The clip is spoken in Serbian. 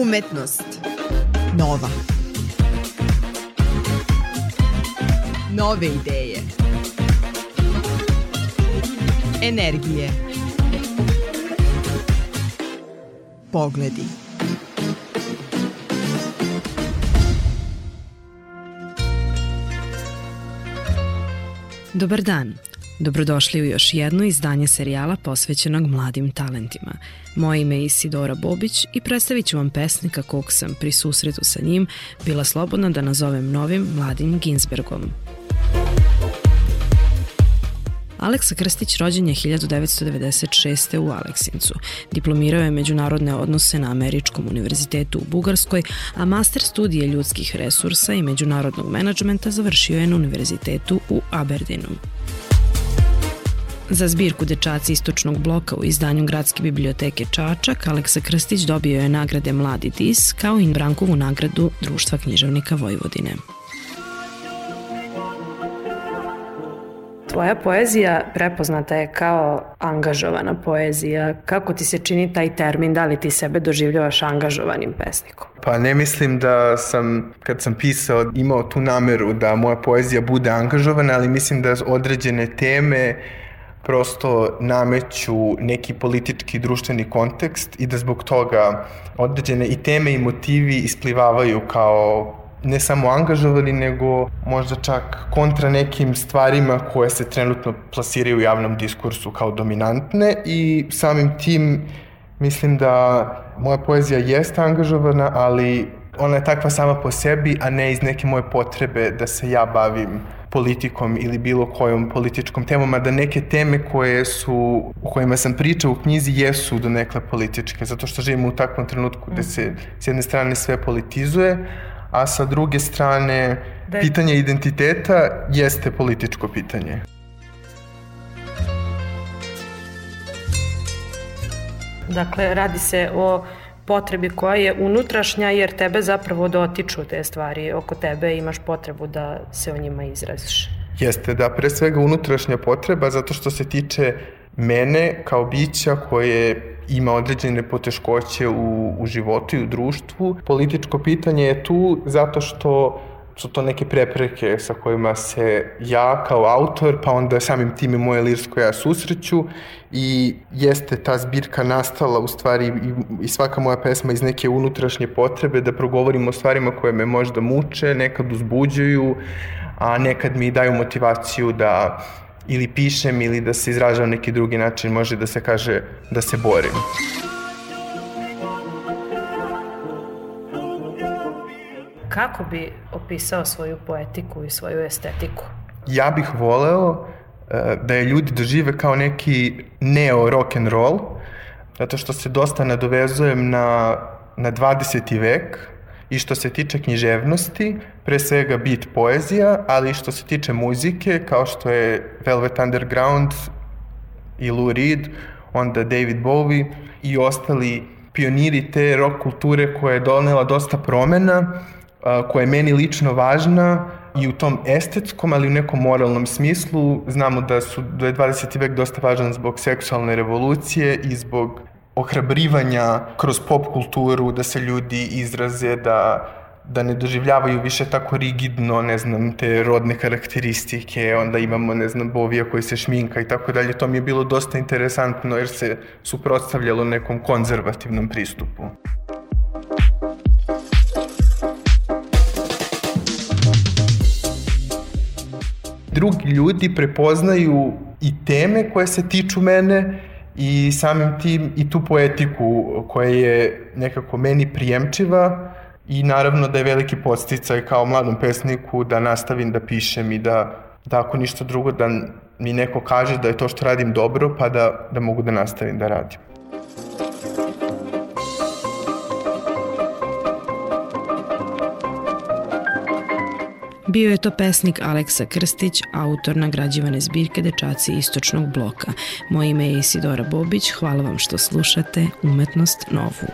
Umetnost. Nova. Nove ideje. Energije. Pogledi. Dobar dan. Dobrodošli u još jedno izdanje serijala posvećenog mladim talentima. Moje ime je Isidora Bobić i predstavit ću vam pesnika kog sam pri susretu sa njim bila slobodna da nazovem novim mladim Ginsbergom. Aleksa Krstić rođen je 1996. u Aleksincu. Diplomirao je međunarodne odnose na Američkom univerzitetu u Bugarskoj, a master studije ljudskih resursa i međunarodnog menadžmenta završio je na univerzitetu u Aberdeenu. Za zbirku Dečaci istočnog bloka u izdanju Gradske biblioteke Čačak, Aleksa Krstić dobio je nagrade Mladi Dis kao i Brankovu nagradu Društva književnika Vojvodine. Tvoja poezija prepoznata je kao angažovana poezija. Kako ti se čini taj termin? Da li ti sebe doživljavaš angažovanim pesnikom? Pa ne mislim da sam, kad sam pisao, imao tu nameru da moja poezija bude angažovana, ali mislim da određene teme prosto nameću neki politički društveni kontekst i da zbog toga određene i teme i motivi isplivavaju kao ne samo angažovani, nego možda čak kontra nekim stvarima koje se trenutno plasiraju u javnom diskursu kao dominantne i samim tim mislim da moja poezija jeste angažovana, ali ona je takva sama po sebi, a ne iz neke moje potrebe da se ja bavim politikom ili bilo kojom političkom temom, a da neke teme koje su, o kojima sam pričao u knjizi jesu do nekle političke, zato što živimo u takvom trenutku gde se s jedne strane sve politizuje, a sa druge strane da je... pitanje identiteta jeste političko pitanje. Dakle, radi se o potrebi koja je unutrašnja jer tebe zapravo dotiču te stvari oko tebe imaš potrebu da se o njima izraziš. Jeste, da, pre svega unutrašnja potreba zato što se tiče mene kao bića koje ima određene poteškoće u, u životu i u društvu. Političko pitanje je tu zato što su to neke prepreke sa kojima se ja kao autor, pa onda samim tim i moje lirsko ja susreću i jeste ta zbirka nastala u stvari i, i svaka moja pesma iz neke unutrašnje potrebe da progovorim o stvarima koje me možda muče, nekad uzbuđuju, a nekad mi daju motivaciju da ili pišem ili da se izražavam neki drugi način, može da se kaže da se borim. Kako bi opisao svoju poetiku i svoju estetiku? Ja bih voleo e, da je ljudi dožive kao neki neo rock and roll, zato što se dosta nadovezujem na, na 20. vek, i što se tiče književnosti, pre svega bit poezija, ali što se tiče muzike, kao što je Velvet Underground i Lou Reed, onda David Bowie i ostali pioniri te rock kulture koja je donela dosta promena, koja je meni lično važna i u tom estetskom, ali u nekom moralnom smislu. Znamo da, su, da je 20. vek dosta važan zbog seksualne revolucije i zbog ohrabrivanja kroz pop kulturu, da se ljudi izraze, da da ne doživljavaju više tako rigidno, ne znam, te rodne karakteristike, onda imamo, ne znam, Bovija koji se šminka i tako dalje. To mi je bilo dosta interesantno jer se suprotstavljalo nekom konzervativnom pristupu. Drugi ljudi prepoznaju i teme koje se tiču mene i samim tim i tu poetiku koja je nekako meni prijemčiva i naravno da je veliki posticaj kao mladom pesniku da nastavim da pišem i da, da ako ništa drugo da mi neko kaže da je to što radim dobro pa da, da mogu da nastavim da radim. Bio je to pesnik Aleksa Krstić, autor nagrađivane zbirke Dečaci istočnog bloka. Moje ime je Isidora Bobić, hvala vam što slušate Umetnost Novu.